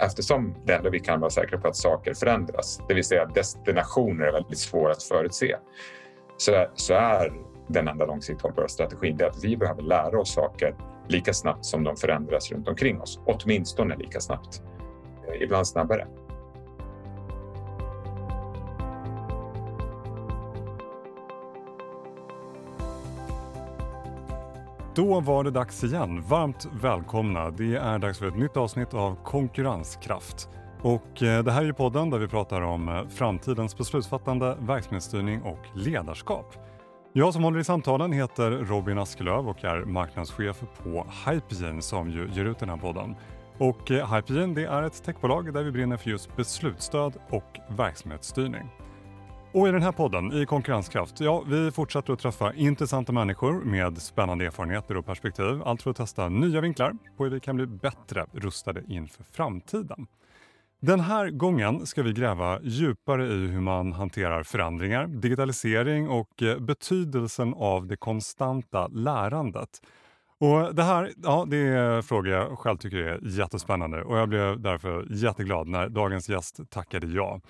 eftersom det enda vi kan vara säkra på att saker förändras, det vill säga destinationer är väldigt svåra att förutse, så, så är den enda långsiktigt hållbara strategin det att vi behöver lära oss saker lika snabbt som de förändras runt omkring oss. Åtminstone lika snabbt. Eh, ibland snabbare. Då var det dags igen. Varmt välkomna. Det är dags för ett nytt avsnitt av Konkurrenskraft. Och eh, det här är ju podden där vi pratar om eh, framtidens beslutsfattande, verksamhetsstyrning och ledarskap. Jag som håller i samtalen heter Robin Askelöv och är marknadschef på Hypegen som ju ger ut den här podden. Och eh, Hypegen det är ett techbolag där vi brinner för just beslutsstöd och verksamhetsstyrning. Och i den här podden, i Konkurrenskraft, ja, vi fortsätter att träffa intressanta människor med spännande erfarenheter och perspektiv. Allt för att testa nya vinklar på hur vi kan bli bättre rustade inför framtiden. Den här gången ska vi gräva djupare i hur man hanterar förändringar, digitalisering och eh, betydelsen av det konstanta lärandet. Och det här ja, det är frågor jag själv tycker är jättespännande och jag blev därför jätteglad när dagens gäst tackade ja.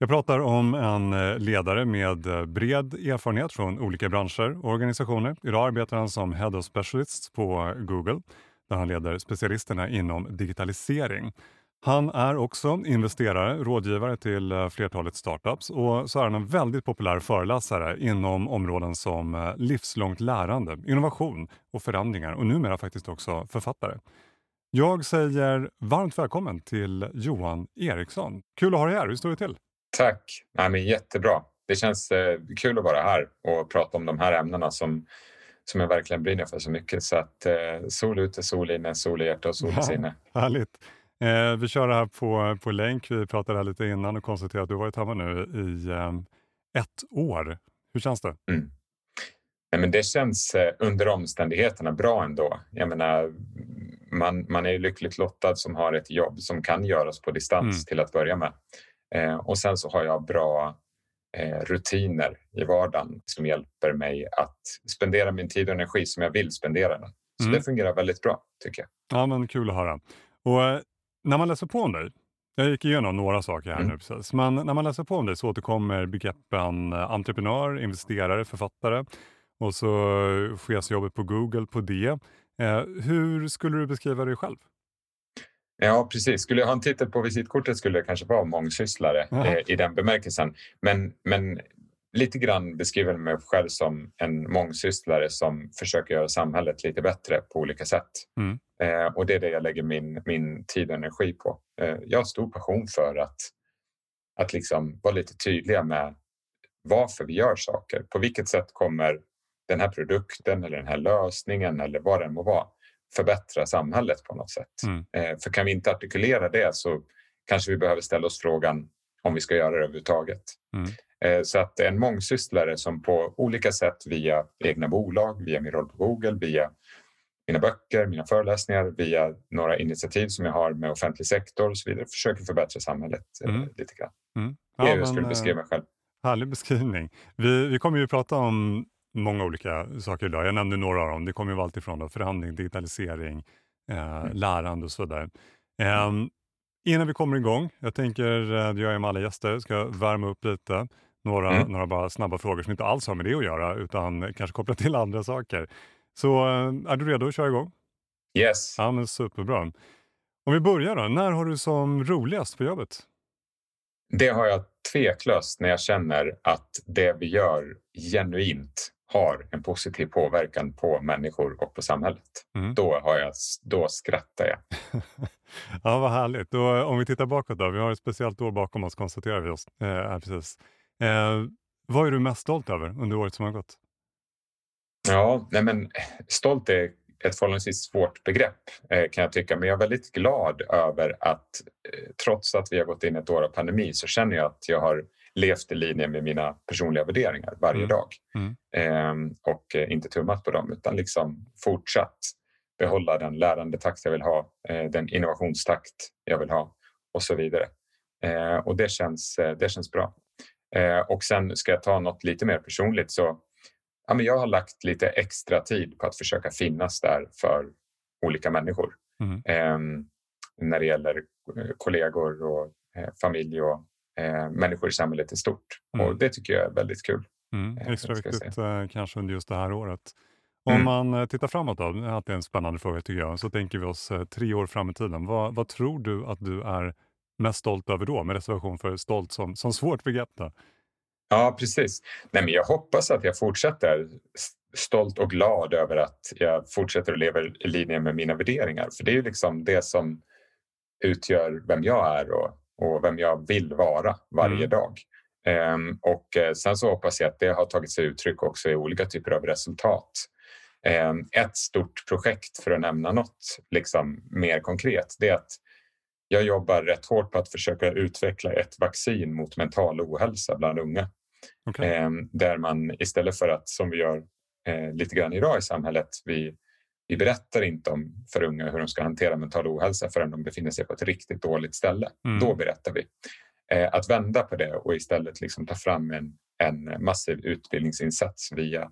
Jag pratar om en eh, ledare med eh, bred erfarenhet från olika branscher och organisationer. Idag arbetar han som Head of Specialists på Google där han leder specialisterna inom digitalisering. Han är också investerare, rådgivare till eh, flertalet startups och så är han en väldigt populär föreläsare inom områden som livslångt lärande, innovation och förändringar och numera faktiskt också författare. Jag säger varmt välkommen till Johan Eriksson. Kul att ha dig här. Hur står det till? Tack! Nej, men jättebra. Det känns eh, kul att vara här och prata om de här ämnena som, som jag verkligen brinner för så mycket. Så att eh, sol ute, sol inne, sol i hjärta och sol i sinne. Ja, härligt! Eh, vi kör det här på, på länk. Vi pratade här lite innan och konstaterade att du varit hemma nu i eh, ett år. Hur känns det? Mm. Nej, men det känns eh, under omständigheterna bra ändå. Jag menar, man, man är lyckligt lottad som har ett jobb som kan göras på distans mm. till att börja med. Eh, och sen så har jag bra eh, rutiner i vardagen som hjälper mig att spendera min tid och energi som jag vill spendera den. Så mm. det fungerar väldigt bra tycker jag. Ja, men kul att höra. Och eh, när man läser på om dig, jag gick igenom några saker här mm. nu precis, men när man läser på om dig så återkommer begreppen entreprenör, investerare, författare och så chefsjobbet på Google på det. hur skulle du beskriva dig själv? Ja, precis. Skulle jag ha en titel på visitkortet skulle det kanske vara mångsysslare eh, i den bemärkelsen. Men, men lite grann beskriver jag mig själv som en mångsysslare som försöker göra samhället lite bättre på olika sätt. Mm. Eh, och det är det jag lägger min, min tid och energi på. Eh, jag har stor passion för att, att liksom vara lite tydliga med varför vi gör saker. På vilket sätt kommer den här produkten eller den här lösningen eller vad det må vara förbättra samhället på något sätt. Mm. Eh, för kan vi inte artikulera det så kanske vi behöver ställa oss frågan om vi ska göra det överhuvudtaget. Mm. Eh, så att en mångsysslare som på olika sätt via egna bolag, via min roll på Google, via mina böcker, mina föreläsningar, via några initiativ som jag har med offentlig sektor och så vidare, försöker förbättra samhället eh, mm. lite grann. Mm. Ja, det är hur jag skulle beskriva mig själv. Härlig beskrivning. Vi, vi kommer ju prata om många olika saker idag. Jag nämnde några av dem. Det kommer ju allt ifrån då, förhandling, digitalisering, eh, mm. lärande och så vidare. Eh, innan vi kommer igång, jag tänker, eh, det gör jag med alla gäster, ska värma upp lite. Några, mm. några bara snabba frågor som inte alls har med det att göra utan kanske kopplat till andra saker. Så eh, är du redo att köra igång? Yes. Ja, men superbra. Om vi börjar då, när har du som roligast på jobbet? Det har jag tveklöst när jag känner att det vi gör genuint har en positiv påverkan på människor och på samhället. Mm. Då, har jag, då skrattar jag. ja, vad härligt. Då, om vi tittar bakåt då. Vi har ett speciellt år bakom oss konstaterar vi oss. Eh, precis. Eh, vad är du mest stolt över under året som har gått? Ja, nej men stolt är ett förhållandevis svårt begrepp eh, kan jag tycka, men jag är väldigt glad över att eh, trots att vi har gått in ett år av pandemi så känner jag att jag har levt i linje med mina personliga värderingar varje mm. dag mm. Ehm, och eh, inte tummat på dem utan liksom fortsatt behålla den lärandetakt jag vill ha, den innovationstakt jag vill ha och så vidare. Och det känns, det känns bra. Och sen ska jag ta något lite mer personligt så ja, men jag har lagt lite extra tid på att försöka finnas där för olika människor. Mm. Um, när det gäller kollegor och familj och människor i samhället i stort. Mm. Och det tycker jag är väldigt kul. Mm, extra viktigt kanske under just det här året. Om mm. man tittar framåt då, det är en spännande fråga tycker jag, så tänker vi oss tre år fram i tiden. Vad, vad tror du att du är mest stolt över då? Med reservation för stolt som, som svårt begrepp. Då. Ja, precis. Nej, men jag hoppas att jag fortsätter stolt och glad över att jag fortsätter att leva i linje med mina värderingar. För det är ju liksom det som utgör vem jag är och, och vem jag vill vara varje mm. dag. Um, och uh, sen så hoppas jag att det har tagit sig uttryck också i olika typer av resultat. Um, ett stort projekt, för att nämna något liksom, mer konkret, det är att jag jobbar rätt hårt på att försöka utveckla ett vaccin mot mental ohälsa bland unga. Okay. Eh, där man istället för att, som vi gör eh, lite grann idag i samhället, vi, vi berättar inte om för unga hur de ska hantera mental ohälsa förrän de befinner sig på ett riktigt dåligt ställe. Mm. Då berättar vi. Eh, att vända på det och istället liksom ta fram en, en massiv utbildningsinsats via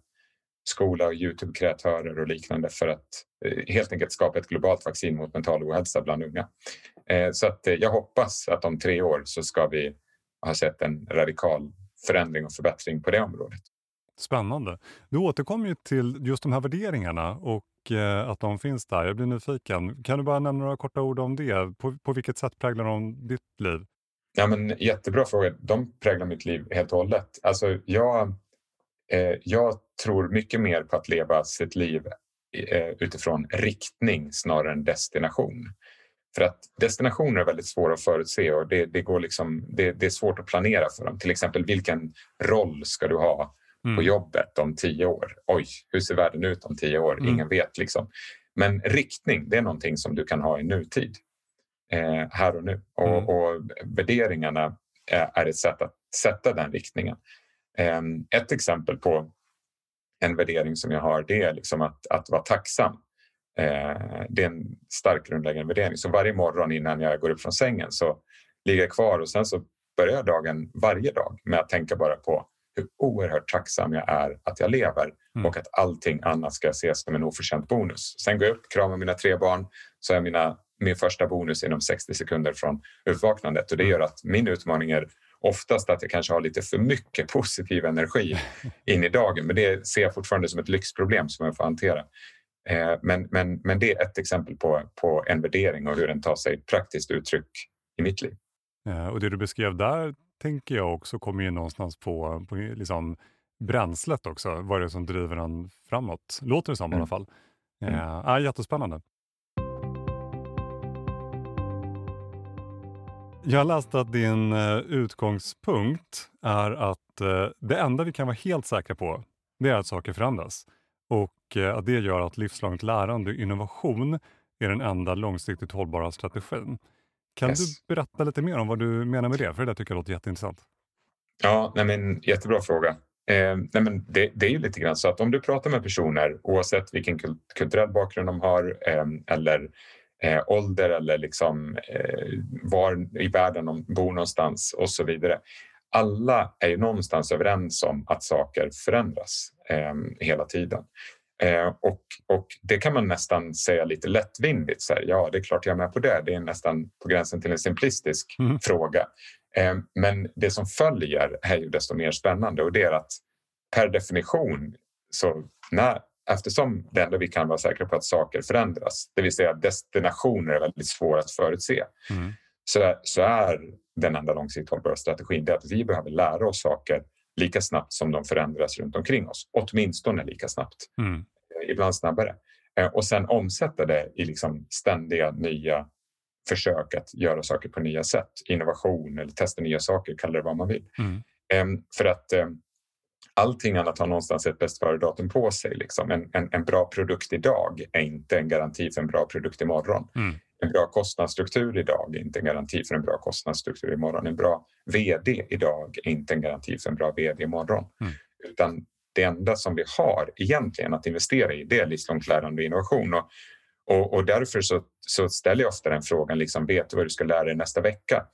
skola och Youtube-kreatörer och liknande för att eh, helt enkelt skapa ett globalt vaccin mot mental ohälsa bland unga. Eh, så att eh, jag hoppas att om tre år så ska vi ha sett en radikal förändring och förbättring på det området. Spännande. Du återkommer ju till just de här värderingarna och Eh, att de finns där. Jag blir nyfiken. Kan du bara nämna några korta ord om det? På, på vilket sätt präglar de ditt liv? Ja, men, jättebra fråga. De präglar mitt liv helt och hållet. Alltså, jag, eh, jag tror mycket mer på att leva sitt liv eh, utifrån riktning snarare än destination. För att destinationer är väldigt svåra att förutse och det, det går liksom, det, det, är svårt att planera för dem. Till exempel vilken roll ska du ha mm. på jobbet om tio år? Oj, hur ser världen ut om tio år? Mm. Ingen vet. liksom. Men riktning, det är någonting som du kan ha i nutid. Eh, här och nu. Och, mm. och värderingarna är, är ett sätt att sätta den riktningen. Eh, ett exempel på en värdering som jag har det är liksom att, att vara tacksam. Eh, det är en stark grundläggande värdering. Så varje morgon innan jag går upp från sängen så ligger jag kvar och sen så börjar dagen varje dag med att tänka bara på hur oerhört tacksam jag är att jag lever mm. och att allting annat ska ses som en oförtjänt bonus. Sen går jag upp, kramar mina tre barn, så är mina, min första bonus inom 60 sekunder från uppvaknandet och det mm. gör att min utmaning är oftast att jag kanske har lite för mycket positiv energi in i dagen. Men det ser jag fortfarande som ett lyxproblem som jag får hantera. Eh, men, men, men det är ett exempel på, på en värdering och hur den tar sig praktiskt uttryck i mitt liv. Och det du beskrev där tänker jag också kommer in någonstans på, på liksom bränslet också. Vad är det som driver den framåt? Låter det som mm. i alla fall. Mm. Ja, jättespännande. Jag har läst att din uh, utgångspunkt är att uh, det enda vi kan vara helt säkra på, det är att saker förändras. Och uh, att det gör att livslångt lärande och innovation är den enda långsiktigt hållbara strategin. Kan yes. du berätta lite mer om vad du menar med det? För det tycker jag låter jätteintressant. Ja, nej men, jättebra fråga. Eh, nej men det, det, är ju lite grann så att om du pratar med personer oavsett vilken kulturell bakgrund de har eh, eller eh, ålder eller liksom, eh, var i världen de bor någonstans och så vidare. Alla är ju någonstans överens om att saker förändras eh, hela tiden. Eh, och, och det kan man nästan säga lite lättvindigt. Så här, ja, det är klart jag är med på det. Det är nästan på gränsen till en simplistisk mm. fråga. Eh, men det som följer är ju desto mer spännande och det är att per definition så när, eftersom det enda vi kan vara säkra på att saker förändras, det vill säga destinationer är väldigt svåra att förutse, mm. så, så är den enda långsiktigt hållbara strategin det att vi behöver lära oss saker lika snabbt som de förändras runt omkring oss. Åtminstone lika snabbt, mm. Eh, ibland snabbare. Eh, och sen omsätta det i liksom ständiga nya försök att göra saker på nya sätt. Innovation eller testa nya saker, kalla det vad man vill. Mm. Ehm, för att ehm, allting annat har någonstans ett bäst före-datum på sig. Liksom. En, en, en, bra produkt idag är inte en garanti för en bra produkt imorgon. Mm. En bra kostnadsstruktur idag är inte en garanti för en bra kostnadsstruktur imorgon. En bra VD idag är inte en garanti för en bra VD imorgon. Mm. Utan det enda som vi har egentligen att investera i det är livslångt lärande och innovation. Och, och, och därför så, så, ställer jag ofta den frågan, liksom, vet du vad du ska lära dig nästa vecka?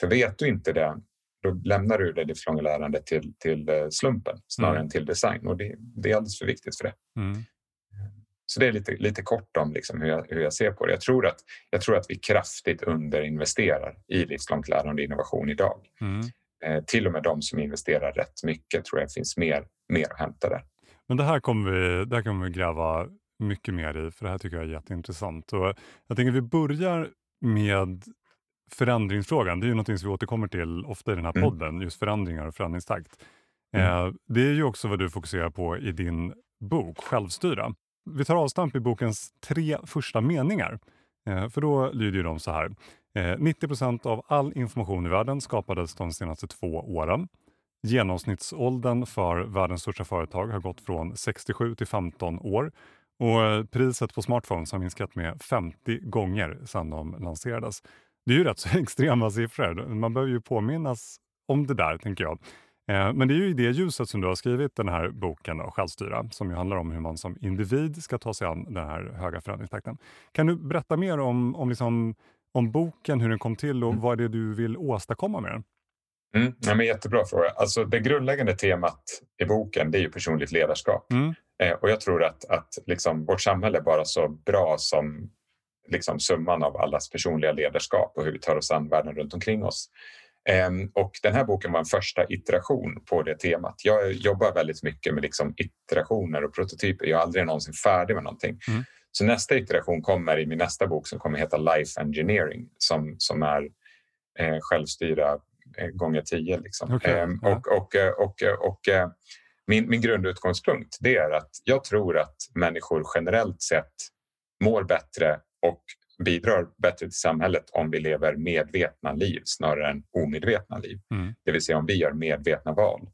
För vet du inte det, då lämnar du det livslånga lärandet till, till eh, slumpen snarare mm. än till design och det, det, är alldeles för viktigt för det. Mm. Så det är lite, lite kort om liksom hur, jag, hur jag ser på det. Jag tror, att, jag tror att vi kraftigt underinvesterar i livslångt lärande och innovation idag. Mm. Eh, till och med de som investerar rätt mycket tror jag finns mer, mer att hämta där. Men det här kommer vi, det här kommer vi gräva mycket mer i, för det här tycker jag är jätteintressant. Och jag tänker att vi börjar med förändringsfrågan. Det är ju något som vi återkommer till ofta i den här mm. podden, mm. just förändringar och förändringstakt. Mm. Eh, det är ju också vad du fokuserar på i din bok Självstyra. Vi tar avstamp i bokens tre första meningar. Eh, för då lyder de så här. Eh, 90% av all information i världen skapades de senaste två åren. Genomsnittsåldern för världens största företag har gått från 67 till 15 år och eh, priset på smartphones har minskat med 50 gånger sedan de lanserades. Det är ju rätt så extrema siffror. Man behöver ju påminnas om det där, tänker jag. Eh, men det är ju i det ljuset som du har skrivit den här boken då, Självstyra, som ju handlar om hur man som individ ska ta sig an den här höga förändringstakten. Kan du berätta mer om, om, liksom, om boken, hur den kom till och mm. vad det är du vill åstadkomma med den? Mm, ja, men jättebra fråga. Alltså, det grundläggande temat i boken det är ju personligt ledarskap. Mm. Eh, och jag tror att, att liksom, vårt samhälle är bara så bra som liksom, summan av allas personliga ledarskap och hur vi tar oss an världen runt omkring oss. Ehm, och den här boken var en första iteration på det temat. Jag jobbar väldigt mycket med liksom iterationer och prototyper. Jag är aldrig någonsin färdig med någonting. Mm. Så nästa iteration kommer i min nästa bok som kommer heta Life Engineering som, som är eh, självstyra eh, gånger tio. Liksom. Okay. Eh, och, och, och, och, och eh, min, min grundutgångspunkt det är att jag tror att människor generellt sett mår bättre och bidrar bättre till samhället om vi lever medvetna liv snarare än omedvetna liv. Mm. Det vill säga om vi gör medvetna val.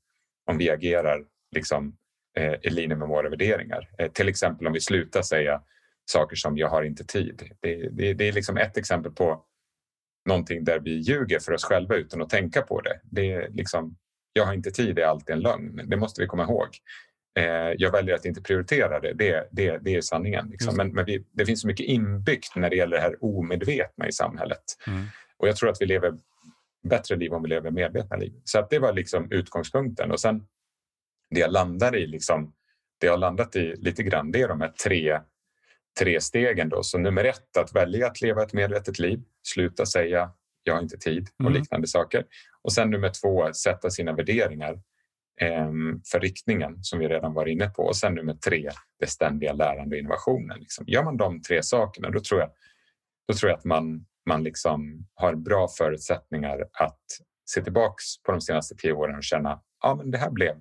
Om vi agerar liksom, eh, i linje med våra värderingar. Eh, till exempel om vi slutar säga saker som jag har inte tid. Det, det, det är liksom ett exempel på någonting där vi ljuger för oss själva utan att tänka på det. det är liksom, jag har inte tid är alltid en lögn. Det måste vi komma ihåg. Eh, jag väljer att inte prioritera det. Det, det, det är sanningen. Liksom. Men, men vi, det finns så mycket inbyggt när det gäller det här omedvetna i samhället. Mm. Och jag tror att vi lever bättre liv om vi lever medvetna liv. Så att det var liksom utgångspunkten. Och sen det jag landar i, liksom, det jag landat i lite grann, det är de här tre, tre stegen. Då. Så nummer ett, att välja att leva ett medvetet liv. Sluta säga jag har inte tid och mm. liknande saker. Och sen nummer två, sätta sina värderingar för riktningen som vi redan var inne på. Och sen nummer tre, det ständiga lärande och innovationen. Liksom. Gör man de tre sakerna då tror jag, då tror jag att man, man liksom har bra förutsättningar att se tillbaks på de senaste tio åren och känna ja, men det, här blev,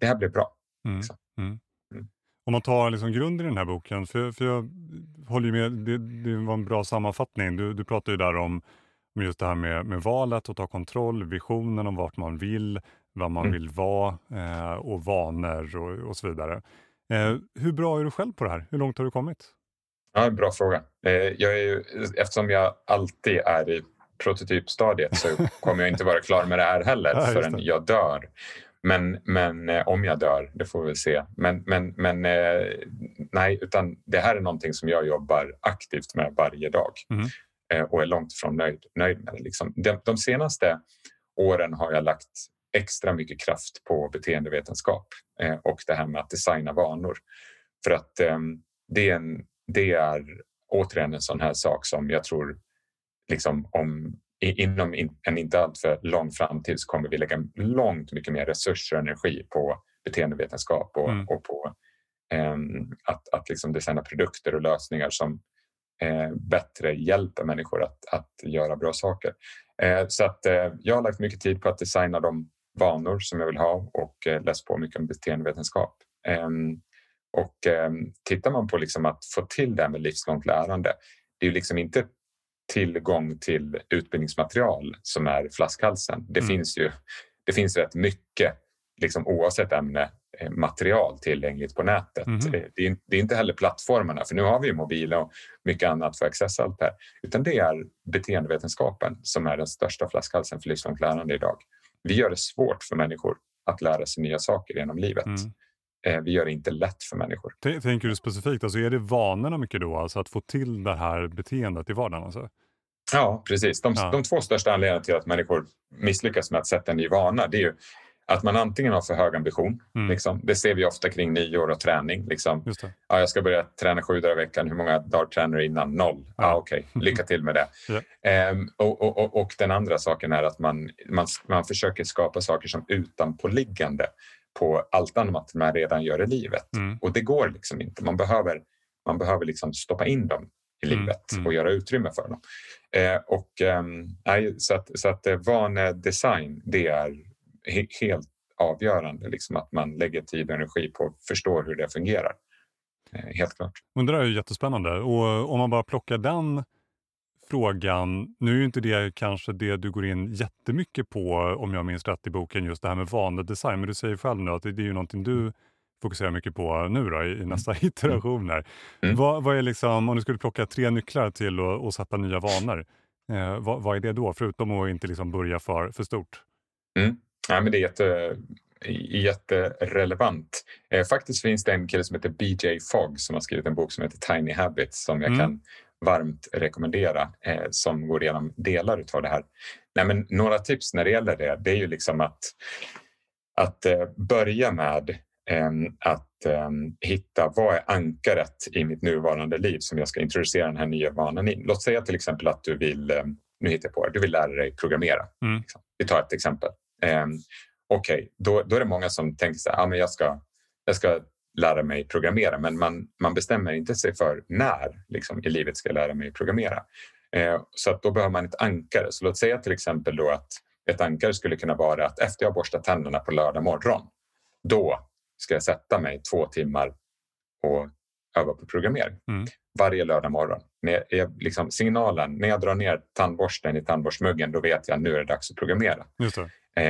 det här blev bra. Mm. Liksom. Mm. Mm. Om man tar liksom grund i den här boken, för, för jag håller med, det, det var en bra sammanfattning. Du, du pratar ju där om just det här med, med valet och ta kontroll, visionen om vart man vill, vad man mm. vill vara eh, och vanor och, och så vidare. Eh, hur bra är du själv på det här? Hur långt har du kommit? Ja, bra fråga. Eh, jag är ju, eftersom jag alltid är i prototypstadiet så kommer jag inte vara klar med det här heller ja, förrän jag dör. Men, men eh, om jag dör, det får vi väl se. Men, men, men eh, nej, utan det här är någonting som jag jobbar aktivt med varje dag mm. och är långt ifrån nöjd, nöjd med det. Liksom. De, de senaste åren har jag lagt extra mycket kraft på beteendevetenskap eh, och det här med att designa vanor. För att eh, det, är en, det är återigen en sån här sak som jag tror liksom om inom en inte alltför lång framtid så kommer vi lägga långt mycket mer resurser och energi på beteendevetenskap och, mm. och på eh, att, att liksom designa produkter och lösningar som eh, bättre hjälper människor att, att göra bra saker. Eh, så att eh, jag har lagt mycket tid på att designa de vanor som jag vill ha och eh, läst på mycket om beteendevetenskap. Ehm, och ehm, tittar man på liksom att få till det här med livslångt lärande, det är ju liksom inte tillgång till utbildningsmaterial som är flaskhalsen. Det, mm. finns ju det finns rätt mycket, liksom, oavsett ämne, eh, material tillgängligt på nätet. Mm. Det, är, det, är, inte heller plattformarna, för nu har vi mobiler och mycket annat för att accessa allt det här. Utan det är beteendevetenskapen som är den största flaskhalsen för livslångt lärande idag. Vi gör det svårt för människor att lära sig nya saker genom livet. Mm. Eh, vi gör det inte lätt för människor. Tänker du specifikt, alltså är det vanorna mycket då? Alltså att få till det här beteendet i vardagen? Alltså? Ja, precis. De, ja. de två största anledningarna till att människor misslyckas med att sätta en ny vana, det är ju att man antingen har för hög ambition, mm. liksom. det ser vi ofta kring nyår och träning. Liksom. Ja, jag ska börja träna sju dagar i veckan, hur många dagar tränar du innan? Noll. Ja. Ah, Okej, okay. lycka till med det. Ja. Ehm, och, och, och, och, den andra saken är att man, man, man försöker skapa saker som utanpåliggande på allt annat man redan gör i livet. Mm. Och det går liksom inte. Man behöver, man behöver liksom stoppa in dem i mm, livet mm. och göra utrymme för dem. Eh, och, eh, så att, så att eh, vanedesign, det är helt avgörande. Liksom att man lägger tid och energi på att förstå hur det fungerar. Eh, helt klart. Men det där är ju jättespännande. Och om man bara plockar den frågan, nu är ju inte det kanske det du går in jättemycket på om jag minns rätt i boken, just det här med vanedesign. Men du säger själv nu att det, är ju någonting du fokuserar mycket på nu då, i, i nästa mm. iteration. Här. Mm. Vad, vad, är liksom, om du skulle plocka tre nycklar till att sätta nya vanor, eh, vad, vad, är det då? Förutom att inte liksom börja för, för stort. Mm. Ja, men det är jätte, jätterelevant. Eh, faktiskt finns det en kille som heter BJ Fogg som har skrivit en bok som heter Tiny Habits som jag mm. kan varmt rekommendera eh, som går igenom delar av det här. Nej, men några tips när det gäller det, det är ju liksom att, att eh, börja med Ehm, att ehm, hitta vad är ankaret i mitt nuvarande liv som jag ska introducera den här nya vanan i. Låt säga till exempel att du vill, ehm, nu hittar jag på du vill lära dig programmera. Mm. Liksom. Vi tar ett exempel. Okej, okay, då, då är det många som tänker så här, ah, men jag, ska, jag ska lära mig programmera men man, man bestämmer inte sig för när liksom, i livet ska jag lära mig programmera. så att då behöver man ett ankare. Så låt säga till exempel då att ett ankare skulle kunna vara att efter jag borstat tänderna på lördag morgon, då ska jag sätta mig två timmar och öva på programmering mm. varje lördag morgon. När jag, liksom, signalen, när jag drar ner tandborsten i tandborstmuggen, då vet jag att nu är det dags att programmera eh,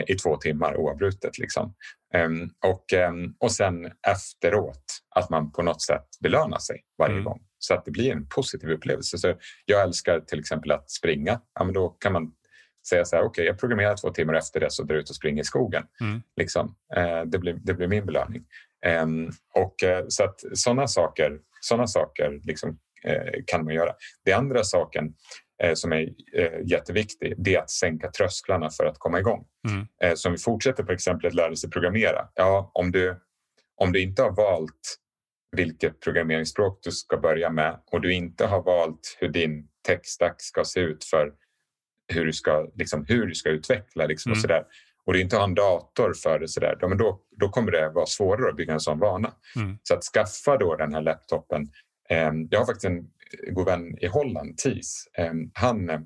i två timmar oavbrutet. Liksom. Um, och, um, och sen efteråt att man på något sätt belönar sig varje mm. gång så att det blir en positiv upplevelse. Så jag älskar till exempel att springa. Ja, men då kan man säga så här, okej, okay, jag programmerar två timmar efter det så drar ut och springer i skogen. Mm. Liksom. Eh, det, blir, det blir min belöning. Eh, och, eh, så att sådana saker, såna saker liksom, eh, kan man göra. Den andra saken eh, som är eh, jätteviktig det är att sänka trösklarna för att komma igång. Mm. Eh, så om vi fortsätter på exemplet lära sig programmera. Ja, om, du, om du inte har valt vilket programmeringsspråk du ska börja med och du inte har valt hur din techstack ska se ut för hur du ska, liksom, hur du ska utveckla liksom, mm. och sådär och du inte har en dator för det, så där, då, då kommer det vara svårare att bygga en sån vana. Mm. Så att skaffa då den här laptopen. Eh, jag har faktiskt en god vän i Holland, Tis. Eh, han eh,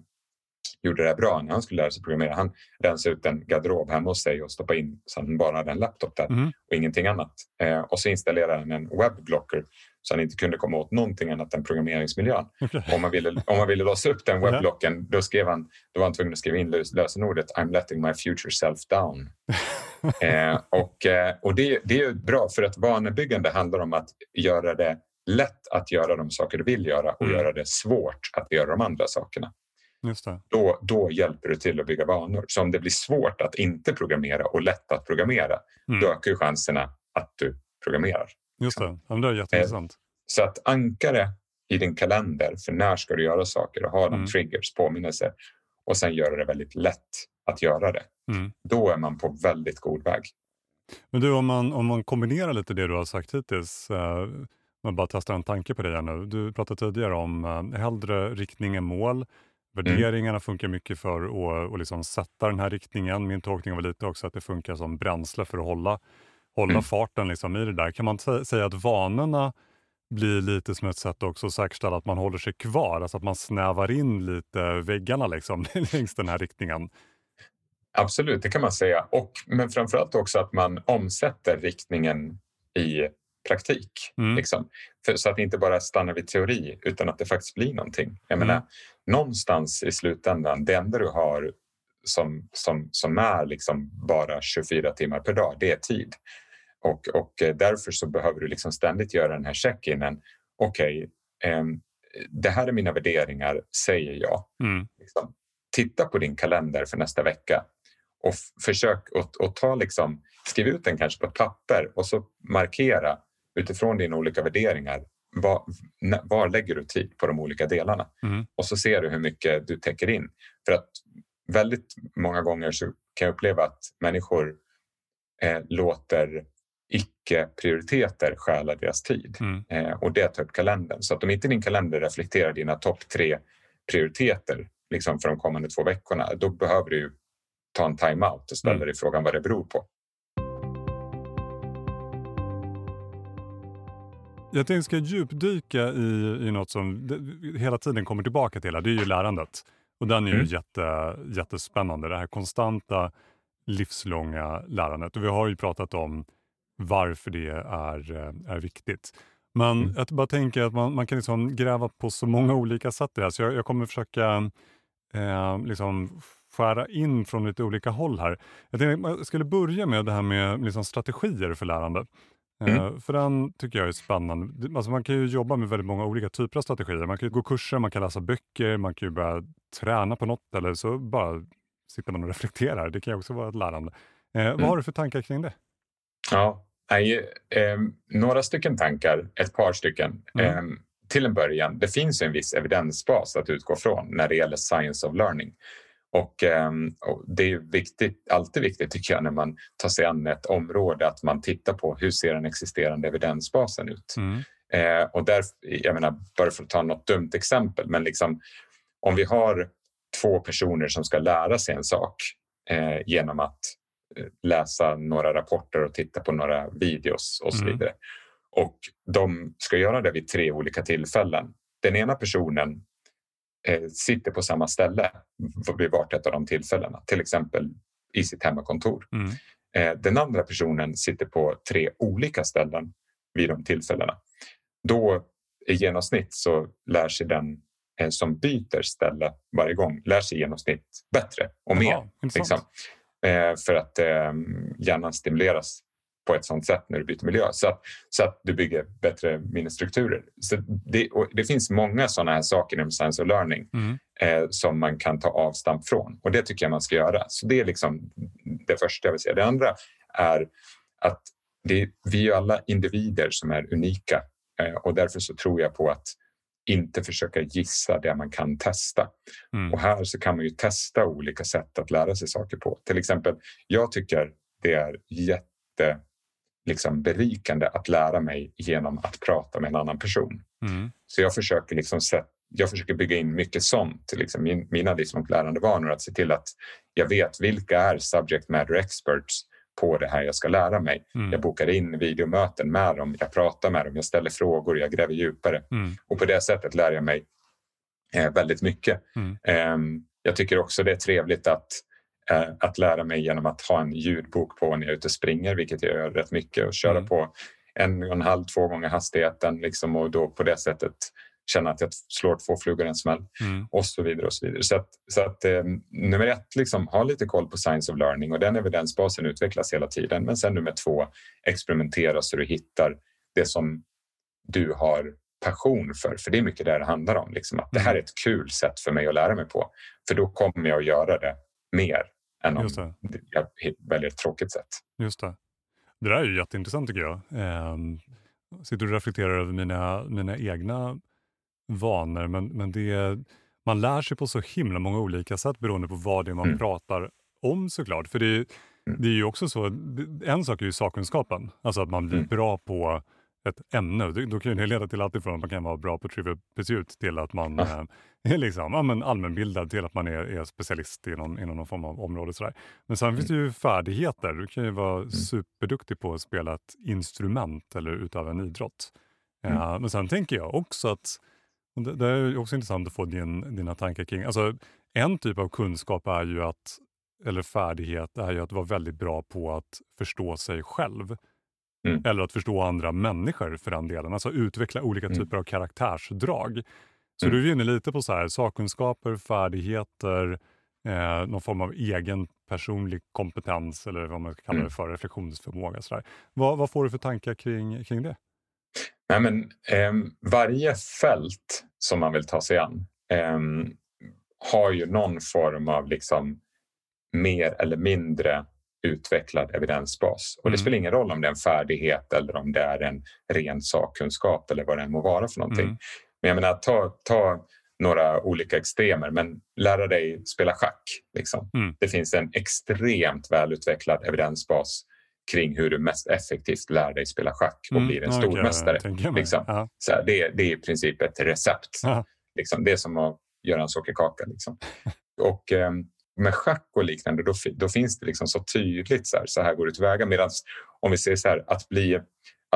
gjorde det bra när han skulle lära sig programmera. Han rensade ut en garderob hemma hos sig och stoppade in så han bara hade en laptop där mm. och ingenting annat. Eh, och så installerade han en webblocker så han inte kunde komma åt någonting annat än programmeringsmiljön. Om, man ville, om man ville låsa upp den webblocken då, skrev han, då var han tvungen att skriva in lösenordet I'm letting my future self down. eh, och och det, det är bra för att vanebyggande handlar om att göra det lätt att göra de saker du vill göra och mm. göra det svårt att göra de andra sakerna. Då, då hjälper du till att bygga vanor. Så om det blir svårt att inte programmera och lätt att programmera, mm. då ökar chanserna att du programmerar. Just det, ja, det är jätteintressant. Eh, så att ankare i din kalender för när ska du göra saker och ha de mm. triggers, påminnelser och sen göra det väldigt lätt att göra det. Mm. Då är man på väldigt god väg. Men du, om man, om man kombinerar lite det du har sagt hittills, eh, man bara testar en tanke på det nu. Du pratade tidigare om eh, hellre riktning än mål. Mm. Värderingarna mm. funkar mycket för att, att liksom sätta den här riktningen. Min tolkning var lite också att det funkar som bränsle för att hålla hålla mm. farten liksom i det där. Kan man säga att vanorna blir lite som ett sätt också att säkerställa att man håller sig kvar, alltså att man snävar in lite väggarna liksom, längs den här riktningen? Absolut, det kan man säga. Och, men framförallt också att man omsätter riktningen i praktik. Mm. Liksom. För, så att det inte bara stannar vid teori utan att det faktiskt blir någonting. Jag mm. menar, någonstans i slutändan, det enda du har som, som, som är liksom bara 24 timmar per dag, det är tid. Och, och eh, därför så behöver du liksom ständigt göra den här check-inen. Okej, okay, eh, det här är mina värderingar, säger jag. Mm. Liksom, titta på din kalender för nästa vecka och försök att ta liksom, skriv ut den kanske på ett papper och så markera utifrån dina olika värderingar. Var, var lägger du tid på de olika delarna? Mm. Och så ser du hur mycket du täcker in. För att väldigt många gånger så kan jag uppleva att människor eh, låter icke-prioriteter stjäla deras tid. Mm. Eh, och det tar upp kalendern. Så att om inte din kalender reflekterar dina topp tre prioriteter liksom för de kommande två veckorna, då behöver du ta en time-out och ställa Mm. dig frågan vad det beror på. Jag tänkte ska djupdyka i, i något som det, hela tiden kommer tillbaka till. här. Det är ju lärandet. Och den är ju Mm. jätte, jättespännande. Det här konstanta livslånga lärandet. Och vi har ju pratat om varför det är, eh, är viktigt. Men Mm. jag bara tänker att man, man kan liksom gräva på så många olika sätt det här. Så jag, jag kommer försöka eh, liksom skära in från lite olika håll här. Jag tänkte jag skulle börja med det här med liksom strategier för lärande. Eh, Mm. För den tycker jag är spännande. Alltså man kan ju jobba med väldigt många olika typer av strategier. Man kan ju gå kurser, man kan läsa böcker, man kan ju börja träna på något eller så bara sitter man och reflekterar. Det kan ju också vara ett lärande. Eh, Vad Mm. har du för tankar kring det? Ja, nej, eh, några stycken tankar, ett par stycken. Mm. Eh, till en början, det finns ju en viss evidensbas att utgå från när det gäller science of learning. Och, ehm, och det är viktigt, alltid viktigt tycker jag när man tar sig an ett område att man tittar på hur ser den existerande evidensbasen ut. Mm. Eh, och där, jag menar, bara för att ta något dumt exempel, men liksom, om vi har två personer som ska lära sig en sak eh, genom att eh, läsa några rapporter och titta på några videos och så Mm. vidare. Och de ska göra det vid tre olika tillfällen. Den ena personen sitter på samma ställe vid vart ett av de tillfällena, till exempel i sitt hemmakontor. Mm. Eh, Den andra personen sitter på tre olika ställen vid de tillfällena. Då i genomsnitt så lär sig den eh, som byter ställe varje gång lär sig i genomsnitt bättre och mer. Jaha. Liksom. Eh, För att eh, hjärnan stimuleras på ett sånt sätt när du byter miljö så att, så att du bygger bättre minnesstrukturer. Så det, och det finns många sådana här saker inom science of learning Mm. eh, som man kan ta avstamp från. Och det tycker jag man ska göra. Så det är liksom det första jag vill säga. Det andra är att det, vi är alla individer som är unika eh, och därför så tror jag på att inte försöka gissa det man kan testa. Mm. Och här så kan man ju testa olika sätt att lära sig saker på. Till exempel, jag tycker det är jätte liksom berikande att lära mig genom att prata med en annan person. Mm. Så jag försöker, liksom set, jag försöker bygga in mycket sånt, liksom min, mina livslångt lärande vanor, att se till att jag vet vilka är subject matter experts på det här jag ska lära mig. Mm. Jag bokar in videomöten med dem, jag pratar med dem, jag ställer frågor, jag gräver djupare Mm. och på det sättet lär jag mig eh, väldigt mycket. Eh, jag tycker också det är trevligt att, att lära mig genom att ha en ljudbok på när jag är ute och springer, vilket jag gör rätt mycket och köra Mm. på en och en halv, två gånger hastigheten liksom, och då på det sättet känna att jag slår två flugor i en smäll Mm. och så vidare. och Så vidare. Så att, så att eh, nummer ett, liksom, ha lite koll på science of learning och den evidensbasen utvecklas hela tiden. Men sen nummer två, experimentera så du hittar det som du har passion för. För det är mycket det det handlar om. Liksom, att det här är ett kul sätt för mig att lära mig på. För då kommer jag att göra det mer än om det. jag väljer ett tråkigt sätt. Just det. Det där är ju jätteintressant tycker jag. Ehm, sitter och reflekterar över mina, mina egna vanor. Men, men det, man lär sig på så himla många olika sätt beroende på vad det är man Mm. pratar om såklart. För det, Mm. det är ju också så, en sak är ju sakkunskapen. Alltså att man blir Mm. bra på ett ämne. Då kan det leda till allt ifrån att man kan vara bra på Trivial Pursuit till att man Ja. eh, är liksom, ja, men allmänbildad till att man är, är specialist inom, inom någon form av område. Sådär. Men sen finns det ju färdigheter. Du kan ju vara superduktig på att spela ett instrument eller utöva en idrott. Mm. Eh, men sen tänker jag också att, det, det är också intressant att få din, dina tankar kring, alltså en typ av kunskap är ju att, eller färdighet är ju att vara väldigt bra på att förstå sig själv. Mm. Eller att förstå andra människor för den delen. Alltså utveckla olika Mm. typer av karaktärsdrag. Så Mm. du är inne lite på så här, sakkunskaper, färdigheter, eh, någon form av egen personlig kompetens eller vad man ska kalla Mm. det för, reflektionsförmåga. Så. Vad, vad får du för tankar kring, kring det? Nej, men, ehm, varje fält som man vill ta sig an ehm, har ju någon form av liksom, mer eller mindre utvecklad evidensbas. Och det Mm. spelar ingen roll om det är en färdighet eller om det är en ren sakkunskap eller vad det än må vara för någonting. Mm. Men jag menar, ta, ta några olika extremer, men lära dig spela schack. Liksom. Mm. Det finns en extremt välutvecklad evidensbas kring hur du mest effektivt lär dig spela schack och Mm, blir en ja, stormästare. liksom. Ja. Så här, det, det är i princip ett recept. Ja. Liksom. Det är som att göra en sockerkaka. Liksom. Och eh, med schack och liknande, då, då finns det liksom så tydligt så här, så här går det tillväga. Medan om vi säger så här, att bli,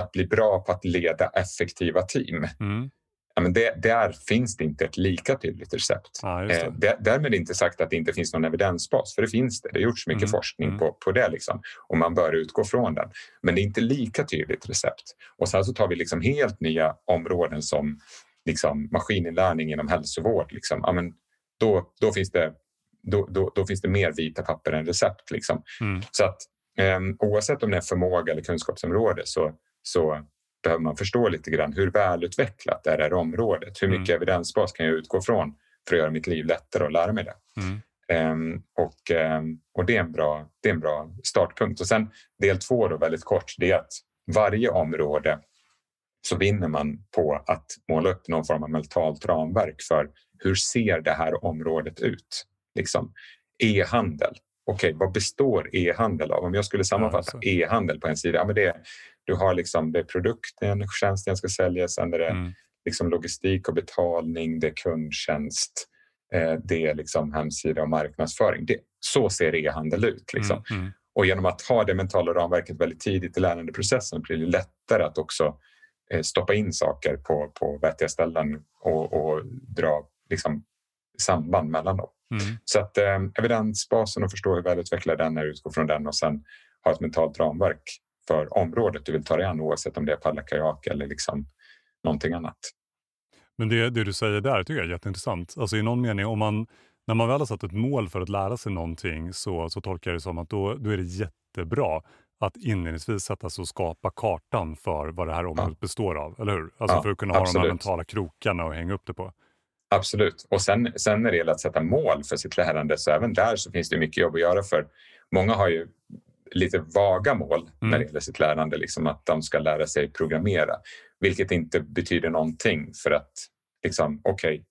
att bli bra på att leda effektiva team. Mm. Ja, men det, där finns det inte ett lika tydligt recept. Just det. Eh, där- därmed inte sagt att det inte finns någon evidensbas, för det finns det. Det har gjorts mycket Mm, forskning mm. på, på det liksom, och man bör utgå från den. Men det är inte lika tydligt recept. Och sen så tar vi liksom helt nya områden som liksom, maskininlärning inom hälsovård. Liksom. Ja, men då, då, finns det, då, då, då finns det mer vita papper än recept. Liksom. Mm. Så att eh, oavsett om det är förmåga eller kunskapsområde så, så behöver man förstå lite grann hur välutvecklat är det här området? Hur mycket Mm. evidensbas kan jag utgå från för att göra mitt liv lättare och lära mig det? Mm. Ehm, och, ehm, och det, är en bra, det är en bra startpunkt. Och sen del två då väldigt kort, det är att varje område så vinner man på att måla upp någon form av mentalt ramverk för hur ser det här området ut? Liksom, e-handel. Okej, vad består e-handel av? Om jag skulle sammanfatta alltså. e-handel på en sida, ja, men det, du har liksom det är produkten, tjänsten ska säljas, sen är det Mm. liksom logistik och betalning, det är kundtjänst, eh, det är liksom hemsida och marknadsföring. Det, så ser e-handel ut. Liksom. Mm. Mm. Och genom att ha det mentala ramverket väldigt tidigt i lärandeprocessen blir det lättare att också eh, stoppa in saker på, på vettiga ställen och, och dra liksom, samband mellan dem. Mm. Så att eh, evidensbasen och förstå hur välutvecklad den är, utgå från den och sen ha ett mentalt ramverk för området du vill ta dig an oavsett om det är paddla kajak eller liksom någonting annat. Men det, det du säger där tycker jag är jätteintressant. Alltså i någon mening, om man, när man väl har satt ett mål för att lära sig någonting så, så tolkar jag det som att då, då är det jättebra att inledningsvis sätta sig och skapa kartan för vad det här området består av. Eller hur? Alltså Ja, för att kunna ha de här mentala krokarna och hänga upp det på. Absolut. Och sen, sen när det gäller att sätta mål för sitt lärande så även där så finns det mycket jobb att göra för många har ju lite vaga mål när Mm. det gäller sitt lärande, liksom att de ska lära sig programmera, vilket inte betyder någonting för att liksom, okej,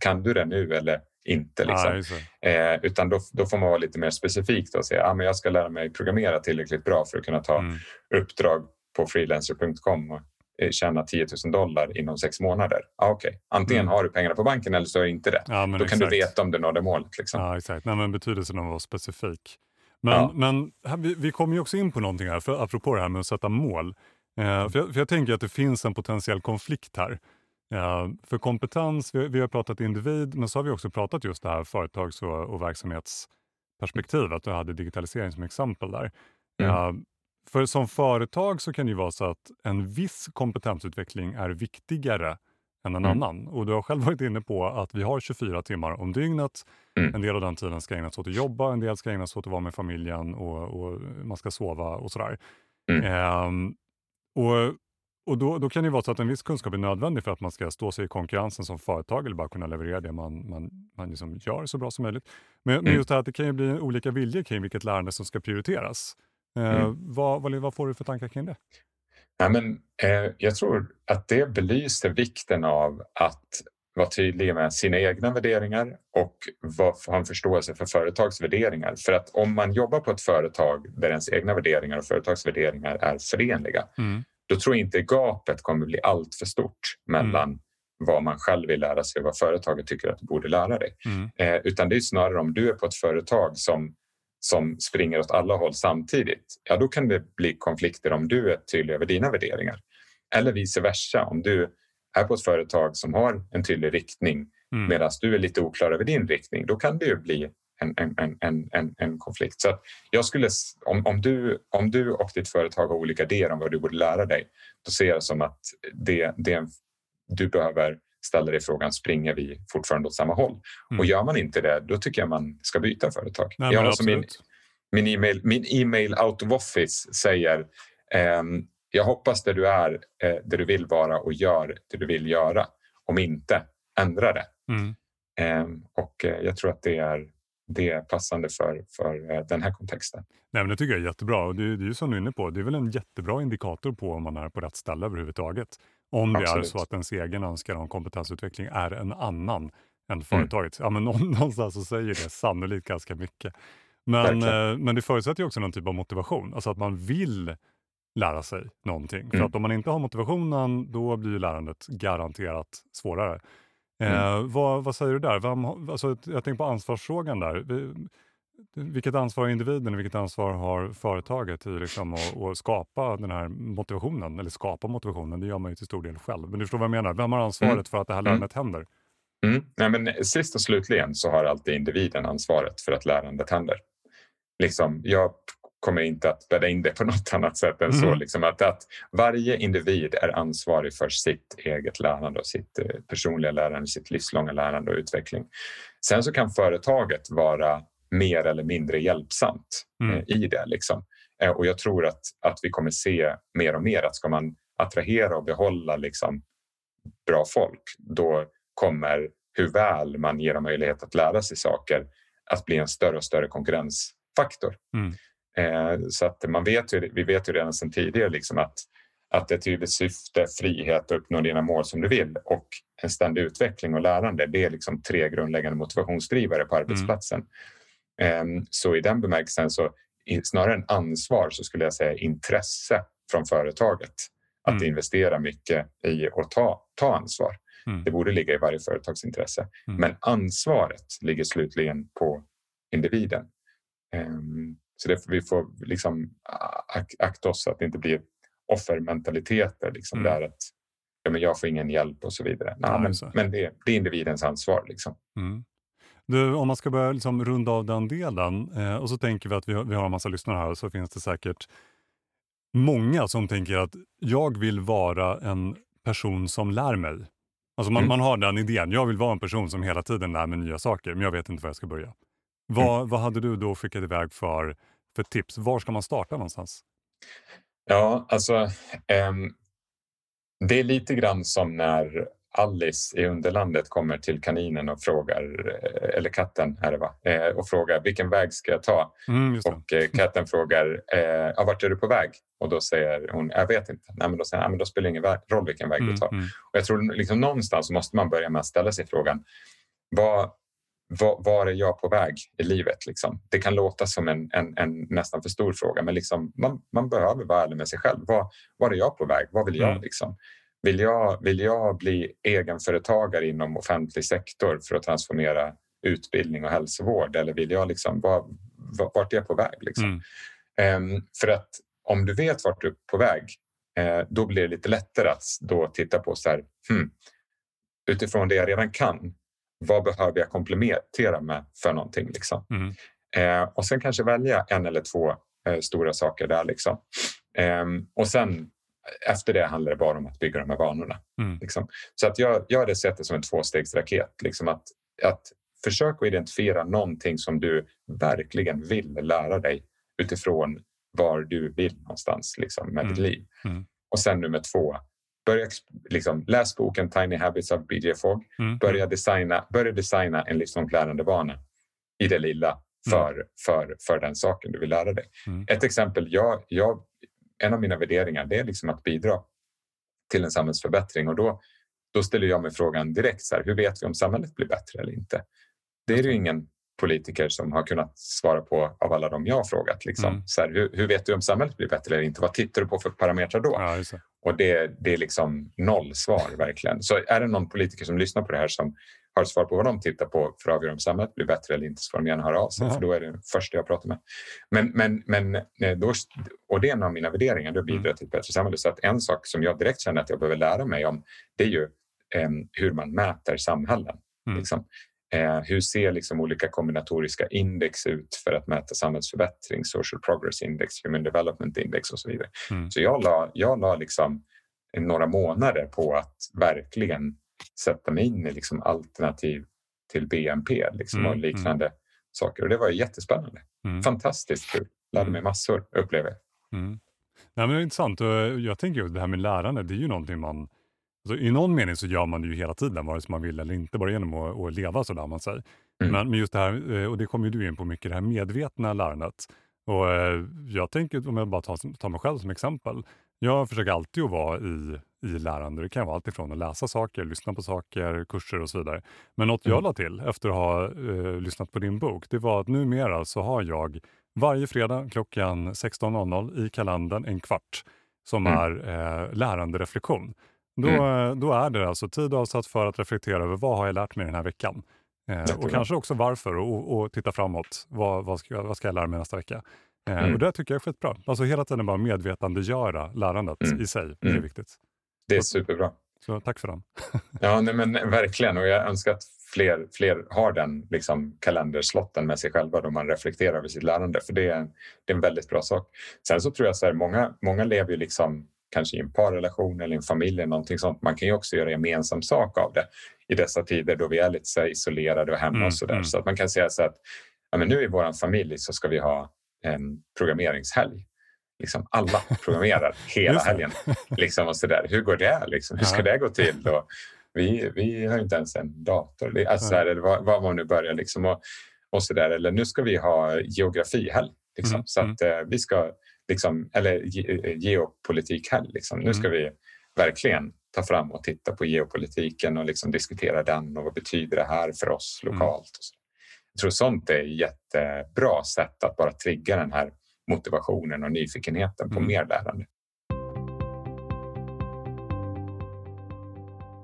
kan du det nu eller inte? Liksom. Det. Eh, utan då, då får man vara lite mer specifik och säga att ah, men jag ska lära mig programmera tillräckligt bra för att kunna ta Mm. uppdrag på freelancer.com och tjäna 10 000 dollar inom sex månader. Ah, okay. Antingen Mm. har du pengarna på banken eller så inte det. Ja, Då kan exakt. du veta om du nådde målet. Liksom. Ja, exakt. Nej, men betydelsen av att vara specifik. Men, Ja. men här, vi, vi kommer ju också in på någonting här, för, apropå det här med att sätta mål. Eh, för, jag, för jag tänker att det finns en potentiell konflikt här. Eh, för kompetens, vi, vi har pratat individ, men så har vi också pratat just det här företags och, och verksamhetsperspektivet. Du hade digitalisering som exempel där. Mm. Eh, för som företag så kan det ju vara så att en viss kompetensutveckling är viktigare än en Mm. annan. Och du har själv varit inne på att vi har 24 timmar om dygnet. Mm. En del av den tiden ska ägnas åt att jobba, en del ska ägnas åt att vara med familjen och, och man ska sova och sådär. Mm. Ehm, och och då, då kan det vara så att en viss kunskap är nödvändig för att man ska stå sig i konkurrensen som företag eller bara kunna leverera det man, man, man liksom gör så bra som möjligt. Men, men Mm. just det här att det kan ju bli olika viljor kring vilket lärande som ska prioriteras. Eh, Mm. vad, vad, vad får du för tankar kring det? Ja, men, eh, jag tror att det belyser vikten av att vara tydlig med sina egna värderingar och ha en förståelse för företags värderingar. För att om man jobbar på ett företag där ens egna värderingar och företags värderingar är förenliga, Mm. då tror jag inte gapet kommer bli allt för stort mellan vad man själv vill lära sig och vad företaget tycker att du borde lära dig. Mm. Eh, utan det är snarare om du är på ett företag som, som springer åt alla håll samtidigt. Ja, då kan det bli konflikter om du är tydlig över dina värderingar. Eller vice versa, om du är på ett företag som har en tydlig riktning Mm. medan du är lite oklar över din riktning. Då kan det ju bli en, en, en, en, en, konflikt. Så jag skulle, om, om, du, om du och ditt företag har olika idéer om vad du borde lära dig, då ser jag det som att det, det du behöver ställa dig frågan, springer vi fortfarande åt samma håll? Mm. Och gör man inte det, då tycker jag man ska byta företag. Nej, jag har som min, min e-mail, min e-mail out of office säger ehm, jag hoppas där du är, eh, där du vill vara och gör det du vill göra. Om inte, ändra det. Mm. Ehm, och eh, jag tror att det är, det är passande för, för eh, den här kontexten. Nej, men det tycker jag är jättebra. Och det, det är ju som du är inne på, det är väl en jättebra indikator på om man är på rätt ställe överhuvudtaget. Om det är Absolut. så att ens egen önskan om kompetensutveckling är en annan Mm. än företaget. Ja, men nå- någonstans så säger det sannolikt ganska mycket. Men, eh, men det förutsätter ju också någon typ av motivation, alltså att man vill lära sig någonting. Mm. För att om man inte har motivationen, då blir lärandet garanterat svårare. Mm. Eh, vad, vad, säger du där? Vem, alltså, jag tänker på ansvarsfrågan där. Vilket ansvar har individen och vilket ansvar har företaget i liksom att, att, skapa den här motivationen? Eller skapa motivationen, det gör man ju till stor del själv. Men du förstår vad jag menar. Vem har ansvaret mm. för att det här mm. lärandet mm. händer? Mm. Nej, men sist och slutligen så har alltid individen ansvaret för att lärandet händer. Liksom, jag kommer inte att bädda in det på något annat sätt än så. Mm. Liksom att, att varje individ är ansvarig för sitt eget lärande och sitt eh, personliga lärande, sitt livslånga lärande och utveckling. Sen så kan företaget vara mer eller mindre hjälpsamt mm. Eh, i det. Liksom. Eh, och jag tror att, att vi kommer se mer och mer att ska man attrahera och behålla liksom, bra folk, då kommer hur väl man ger dem möjlighet att lära sig saker att bli en större och större konkurrensfaktor. Mm. Eh, så att man vet ju, vi vet ju redan sedan tidigare liksom att, att ett tydligt syfte, frihet och uppnå dina mål som du vill och en ständig utveckling och lärande, det är liksom tre grundläggande motivationsdrivare på arbetsplatsen. Mm. Så i den bemärkelsen, så snarare än ansvar så skulle jag säga intresse från företaget att mm. investera mycket i att ta, ta ansvar. Mm. Det borde ligga i varje företags intresse. Mm. Men ansvaret ligger slutligen på individen. Um, så det, vi får liksom akta oss så att det inte blir offermentaliteter. Liksom, mm. där att ja, men jag får ingen hjälp och så vidare. Nej, men, men det, det, är individens ansvar. Liksom. Mm. Du, om man ska börja liksom runda av den delen eh, och så tänker vi att vi har, vi har en massa lyssnare här så finns det säkert många som tänker att jag vill vara en person som lär mig. Alltså man, mm. man har den idén, jag vill vara en person som hela tiden lär mig nya saker men jag vet inte var jag ska börja. Vad, mm. vad hade du då skickat iväg för, för tips? Var ska man starta någonstans? Ja, alltså um, det är lite grann som när Alice i Underlandet kommer till kaninen och frågar, eh, eller katten är det va, eh, och frågar vilken väg ska jag ta? Mm, och eh, katten frågar, eh, vart är du på väg? Och då säger hon, jag vet inte. Nej, men då säger han, men då spelar det ingen roll vilken väg mm, du tar. Mm. Och jag tror liksom någonstans måste man börja med att ställa sig frågan, vad, var, var, är jag på väg i livet? Liksom? Det kan låta som en, en, en, nästan för stor fråga men liksom, man, man behöver vara ärlig med sig själv. Var, var är jag på väg? Vad vill jag? Mm. Liksom? Vill, jag vill jag bli egenföretagare inom offentlig sektor för att transformera utbildning och hälsovård eller vill jag liksom, var, vart är jag på väg? Liksom? Mm. Um, för att om du vet vart du är på väg uh, då blir det lite lättare att då titta på så här, hmm, utifrån det jag redan kan vad behöver jag komplementera med för någonting? Liksom? Mm. Eh, och sen kanske välja en eller två eh, stora saker där. Liksom. Eh, och sen efter det handlar det bara om att bygga de här vanorna. Mm. Liksom. Så att jag, jag hade sett det som en tvåstegsraket. Liksom att, att försök att identifiera någonting som du verkligen vill lära dig utifrån var du vill någonstans liksom, med mm. ditt liv. Mm. Och sen nummer två, Börja liksom, läs boken Tiny Habits av BJ Fogg. Mm. Börja, designa, börja designa en livslångt lärandebana i det lilla för, mm. för, för den saken du vill lära dig. Mm. Ett exempel, jag, jag, en av mina värderingar det är liksom att bidra till en samhällsförbättring och då, då ställer jag mig frågan direkt, så här, hur vet vi om samhället blir bättre eller inte? Det är ju ingen politiker som har kunnat svara på av alla de jag har frågat. Liksom. Mm. Så här, hur, hur, vet du om samhället blir bättre eller inte? Vad tittar du på för parametrar då? Ja, och det, det är liksom noll svar verkligen. Så är det någon politiker som lyssnar på det här som har svar på vad de tittar på för att avgöra om samhället blir bättre eller inte så får de gärna höra av sig, ja. för då är det första jag pratar med. Men, men, men eh, då, och det är en av mina värderingar, att bidra mm. till ett bättre samhälle. Så att en sak som jag direkt känner att jag behöver lära mig om, det är ju eh, hur man mäter samhällen. Mm. Liksom. Eh, hur ser liksom olika kombinatoriska index ut för att mäta samhällsförbättring? Social Progress Index, Human Development Index och så vidare. Mm. Så jag la, jag la liksom några månader på att verkligen sätta mig in i liksom alternativ till BNP liksom, mm. och liknande mm. saker. Och det var jättespännande. Mm. Fantastiskt kul. Lärde mm. mig massor, upplever jag. Mm. Nej, men det är intressant. Jag tänker att det här med lärande, det är ju någonting man Alltså, I någon mening så gör man det ju hela tiden, vare sig man vill eller inte, bara genom att, att leva sådär man säger. Mm. Men, men just det här, eh, och det kommer du in på mycket, det här medvetna lärandet. Och eh, jag tänker, om jag bara tar, tar mig själv som exempel, Jag försöker alltid att vara i, i lärande. Det kan vara allt ifrån att läsa saker, lyssna på saker, kurser och så vidare. Men något jag Mm. la till efter att ha eh, lyssnat på din bok, det var att numera så har jag varje fredag klockan 16.00 i kalendern en kvart som Mm. är eh, lärandereflektion. Då, Mm. då är det alltså tid avsatt för att reflektera över vad har jag lärt mig den här veckan? Eh, och kanske också varför och, och titta framåt. Vad, vad, ska, vad ska jag lära mig nästa vecka? Eh, Mm. Och det tycker jag är skitbra. Alltså hela tiden bara medvetandegöra lärandet Mm. i sig. Det är Mm. viktigt. Det är superbra. Så tack för den. Ja, nej, men verkligen. Och jag önskar att fler, fler har den liksom, kalenderslotten med sig själva då man reflekterar över sitt lärande. För det är, en, det är en väldigt bra sak. Sen så tror jag så här, många, många lever ju liksom kanske i en parrelation eller en familj eller någonting sånt. Man kan ju också göra gemensam sak av det i dessa tider då vi är lite så isolerade och hemma Mm, och så där. mm. Så att man kan säga så att ja, men nu i vår familj så ska vi ha en programmeringshelg. Liksom alla programmerar hela helgen. Liksom och så där. Hur går det? Liksom? Hur ska Ja. det gå till? Och vi, vi har inte ens en dator. Det- Alltså, så här, eller vad, vad man nu börjar. Liksom, och, och så där. Eller nu ska vi ha geografihelg. Liksom, Mm, så att eh, vi ska, liksom, eller ge, eh, geopolitikhelg. Liksom. Nu ska vi verkligen ta fram och titta på geopolitiken och liksom diskutera den och vad betyder det här för oss Mm. lokalt. Och så. Jag tror sånt är ett jättebra sätt att bara trigga den här motivationen och nyfikenheten på Mm. mer lärande.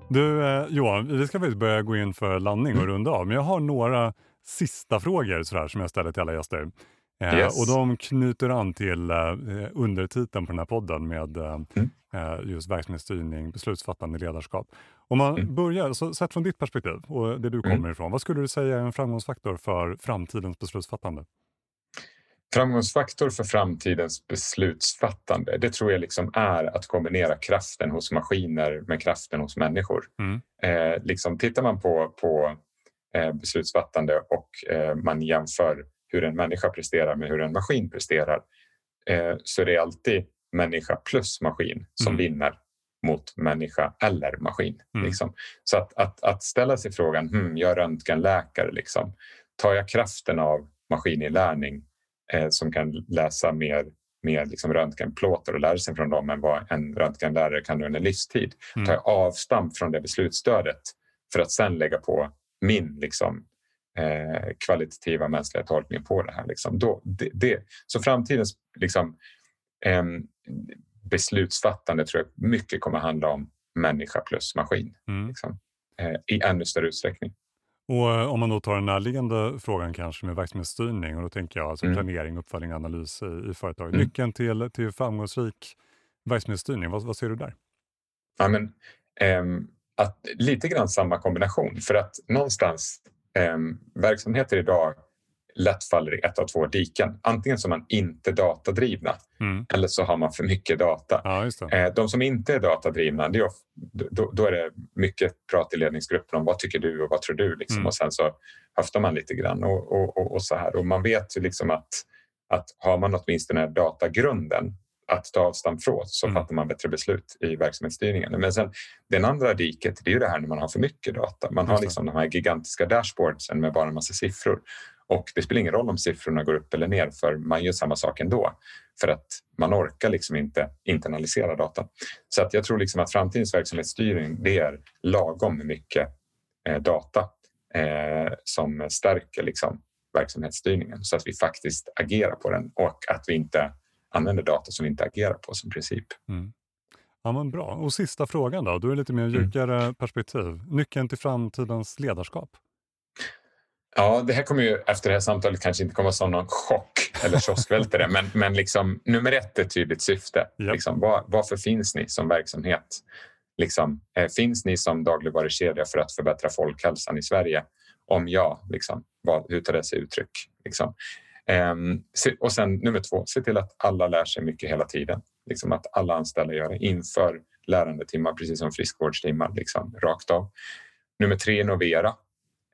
Du eh, Johan, vi ska faktiskt börja gå in för landning och Mm. runda av. Men jag har några sista frågor sådär, som jag ställer till alla gäster. Eh, Yes. Och de knyter an till eh, undertiteln på den här podden med eh, Mm. eh, just verksamhetsstyrning, beslutsfattande ledarskap. Om man Mm. börjar, så sett från ditt perspektiv och det du Mm. kommer ifrån, vad skulle du säga är en framgångsfaktor för framtidens beslutsfattande? Framgångsfaktor för framtidens beslutsfattande, det tror jag liksom är att kombinera kraften hos maskiner med kraften hos människor. Mm. Eh, liksom, tittar man på, på eh, beslutsfattande och eh, man jämför hur en människa presterar med hur en maskin presterar eh, så är det alltid människa plus maskin som Mm. vinner mot människa eller maskin. Mm. Liksom. Så att, att, att ställa sig frågan, hmm, jag är röntgenläkare, liksom. tar jag kraften av maskininlärning eh, som kan läsa mer, mer liksom röntgenplåtar och lära sig från dem än vad en röntgenlärare kan under livstid. Mm. Tar jag avstamp från det beslutsstödet för att sen lägga på min liksom, eh, kvalitativa mänskliga tolkning på det här. Liksom. Då, det, det, så framtidens liksom, em, beslutsfattande tror jag mycket kommer handla om människa plus maskin Mm. liksom, eh, i ännu större utsträckning. Och eh, om man då tar den närliggande frågan kanske med verksamhetsstyrning och då tänker jag alltså Mm. planering, uppföljning, analys i, i företag. Mm. Nyckeln till, till framgångsrik verksamhetsstyrning, vad, vad ser du där? Ja, men, ehm, att, lite grann samma kombination för att någonstans ehm, verksamheter idag lätt faller i ett av två diken. Antingen så är man inte datadrivna Mm. eller så har man för mycket data. Ja, just det. Eh, De som inte är datadrivna, det är, då, då är det mycket prat i ledningsgruppen om vad tycker du och vad tror du? Liksom. Mm. Och sen så höftar man lite grann och, och, och, och så här. Och man vet ju liksom att, att har man åtminstone datagrunden att ta avstamp från så Mm. fattar man bättre beslut i verksamhetsstyrningen. Men sen den andra diket, det är ju det här när man har för mycket data. Man har liksom de här gigantiska dashboardsen med bara en massa siffror. Och det spelar ingen roll om siffrorna går upp eller ner för man gör samma sak ändå. För att man orkar liksom inte internalisera data. Så att jag tror liksom att framtidens verksamhetsstyrning det är lagom mycket eh, data eh, som stärker liksom verksamhetsstyrningen så att vi faktiskt agerar på den och att vi inte använder data som vi inte agerar på som princip. Mm. Ja, men bra. Och sista frågan då, då är lite mer Mm. mjukare perspektiv. Nyckeln till framtidens ledarskap? Ja, det här kommer ju efter det här samtalet kanske inte komma som någon chock eller kioskvältare, men, men liksom, nummer ett är tydligt syfte. Japp. Liksom, var, varför finns ni som verksamhet? Liksom, eh, finns ni som dagligvarukedja för att förbättra folkhälsan i Sverige? Om ja, liksom, vad, hur tar det sig uttryck? Liksom? Ehm, och sen nummer två, se till att alla lär sig mycket hela tiden. Liksom att alla anställda gör det inför lärandetimmar, precis som friskvårdstimmar, liksom, rakt av. Nummer tre, innovera.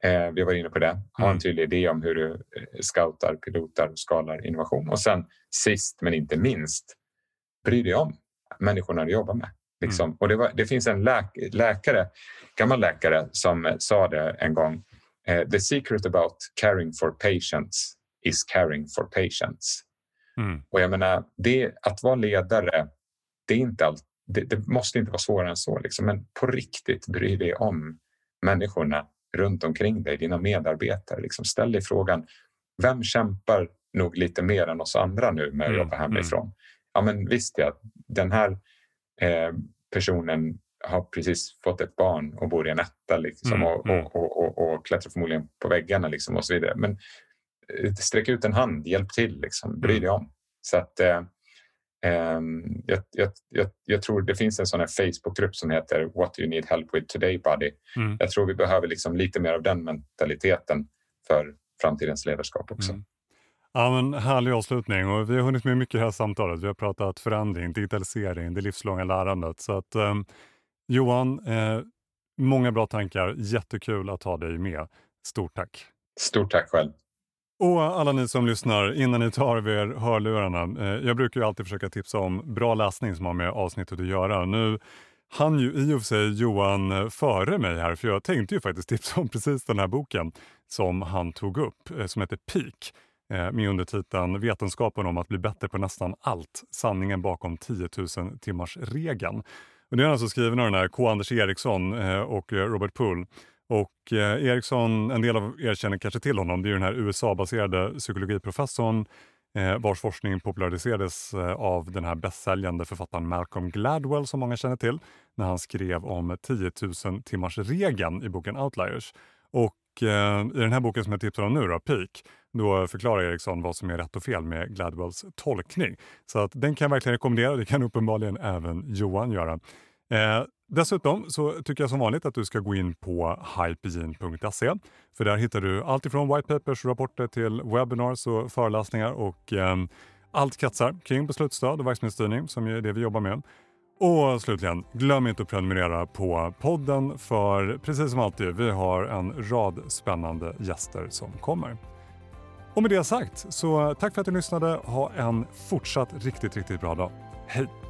Eh, vi var inne på det. Ha Mm. en tydlig idé om hur du eh, scoutar, pilotar och skalar innovation. Och sen sist men inte minst, bry dig om människorna du jobbar med. Liksom. Och det, var, det finns en läk, läkare, gammal läkare som eh, sa det en gång. Eh, The secret about caring for patients is caring for patients. Mm. Och jag menar, det, att vara ledare, det, är inte allt, det, det måste inte vara svårare än så. Liksom. Men på riktigt, bry dig om människorna runt omkring dig, dina medarbetare. Liksom. Ställ dig frågan, vem kämpar nog lite mer än oss andra nu med att mm, jobba hemifrån? Mm. Ja, men visst ja, den här eh, personen har precis fått ett barn och bor i en etta liksom, mm, och, mm. och, och, och, och klättrar förmodligen på väggarna liksom, och så vidare. Men sträck ut en hand, hjälp till, liksom, bry dig om. Så att, eh, eh, jag, jag, jag, jag, tror det finns en sån här Facebookgrupp som heter What do you need help with today buddy? Mm. Jag tror vi behöver liksom lite mer av den mentaliteten för framtidens ledarskap också. Mm. Ja, men härlig avslutning och vi har hunnit med mycket i det här samtalet. Vi har pratat förändring, digitalisering, det livslånga lärandet. Så att, eh, Johan, eh, många bra tankar. Jättekul att ha dig med. Stort tack! Stort tack själv! Och alla ni som lyssnar, innan ni tar av er hörlurarna. Eh, jag brukar ju alltid försöka tipsa om bra läsning som har med avsnittet att göra. Nu han ju i och för sig Johan eh, före mig här, för jag tänkte ju faktiskt tipsa om precis den här boken som han tog upp, eh, som heter Peak eh, med undertiteln Vetenskapen om att bli bättre på nästan allt. Sanningen bakom 10 000 timmars regeln. Och det är alltså skriven av den här K. Anders Eriksson eh, och Robert Poole. Och eh, Eriksson, en del av er känner kanske till honom, det är den här USA-baserade psykologiprofessorn eh, vars forskning populariserades eh, av den här bästsäljande författaren Malcolm Gladwell som många känner till när han skrev om 10 000 timmars regeln i boken Outliers. Och eh, i den här boken som jag tipsar om nu, då, Peak, då förklarar Eriksson vad som är rätt och fel med Gladwells tolkning. Så att den kan jag verkligen rekommendera. Det kan uppenbarligen även Johan göra. Eh, dessutom så tycker jag som vanligt att du ska gå in på hypegen.se. För där hittar du allt ifrån white papers-rapporter till webinars och föreläsningar och eh, allt kretsar kring beslutsstöd och verksamhetsstyrning som är det vi jobbar med. Och slutligen, glöm inte att prenumerera på podden för precis som alltid, vi har en rad spännande gäster som kommer. Och med det sagt, så tack för att du lyssnade. Ha en fortsatt riktigt, riktigt bra dag. Hej!